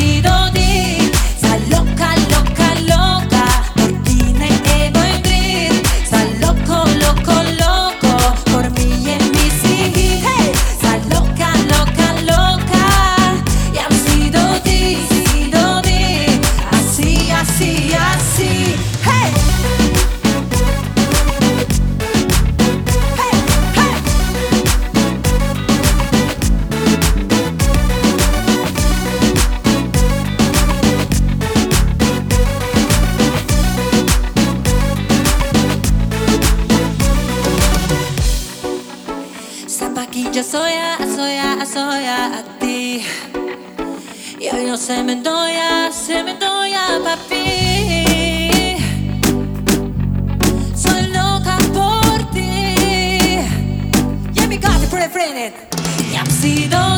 sido Yo soy a, soy a, soy a, ti. Y hoy no se me doy a, se me doy a papi. Soy loca por ti. Yeah, me got it, pretty, pretty. Y ha sido